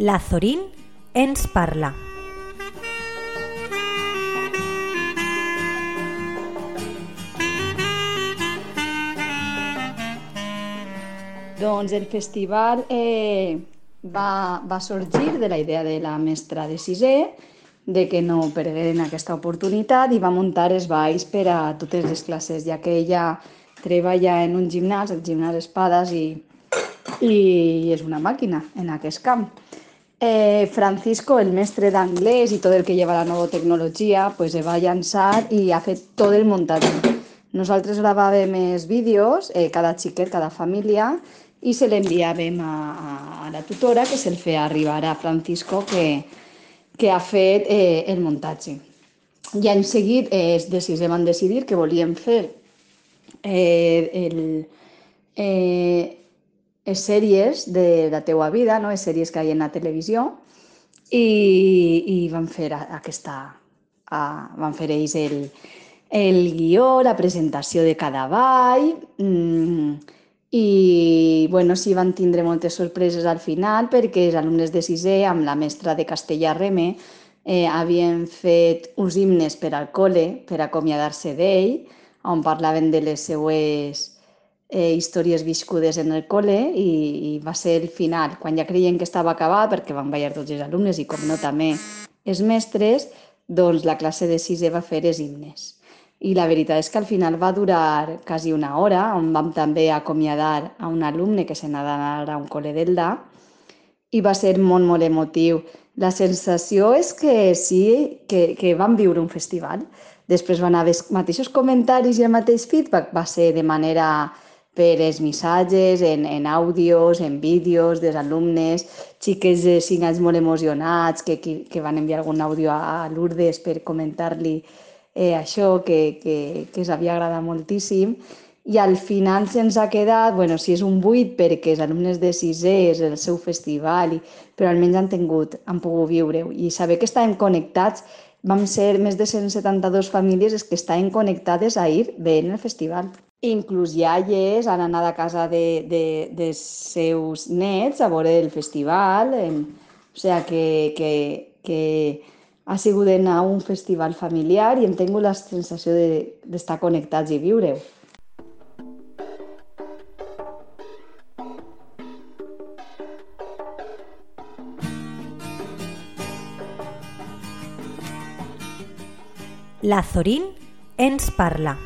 La Zorín ens parla. Doncs el festival eh, va, va sorgir de la idea de la mestra de sisè de que no pergueren aquesta oportunitat i va muntar els balls per a totes les classes, ja que ella treballa en un gimnàs, el gimnàs Espadas, i, i és una màquina en aquest camp. Eh, Francisco, el mestre d'anglès i tot el que lleva la nova tecnologia, pues, se va llançar i ha fet tot el muntatge. Nosaltres gravàvem els vídeos, eh, cada xiquet, cada família, i se l'enviàvem a, a, la tutora que se'l feia arribar a Francisco que, que ha fet eh, el muntatge. I en seguit eh, els de sisè van decidir que volien fer eh, el, eh, sèries de la teua vida, no? sèries que hi ha en la televisió, i, i van fer aquesta, a, van fer ells el, el guió, la presentació de cada ball, mmm, i bueno, sí van tindre moltes sorpreses al final perquè els alumnes de sisè amb la mestra de castellà Reme eh, havien fet uns himnes per al col·le per acomiadar-se d'ell on parlaven de les seues eh, històries viscudes en el col·le i, i va ser el final, quan ja creien que estava acabat perquè van ballar tots els alumnes i com no també els mestres, doncs la classe de sisè va fer els himnes i la veritat és que al final va durar quasi una hora, on vam també acomiadar a un alumne que se n'ha d'anar a un col·le d'Elda i va ser molt, molt emotiu. La sensació és que sí, que, que vam viure un festival. Després van haver els mateixos comentaris i el mateix feedback va ser de manera per missatges, en, en àudios, en vídeos dels alumnes, xiques de 5 anys molt emocionats que, que, que van enviar algun àudio a, a Lourdes per comentar-li eh, això que, que, que s'havia agradat moltíssim i al final se'ns ha quedat, bueno, si és un buit perquè els alumnes de sisè és el seu festival, i, però almenys han tingut, han pogut viure-ho i saber que estàvem connectats, vam ser més de 172 famílies que estaven connectades a ir veient el festival. Inclús iaies han anat a casa de, de, de seus nets a veure el festival, en, o sigui que, que, que ha sigut anar a un festival familiar i hem tingut la sensació d'estar de, connectats i viure-ho. La Zorín ens parla.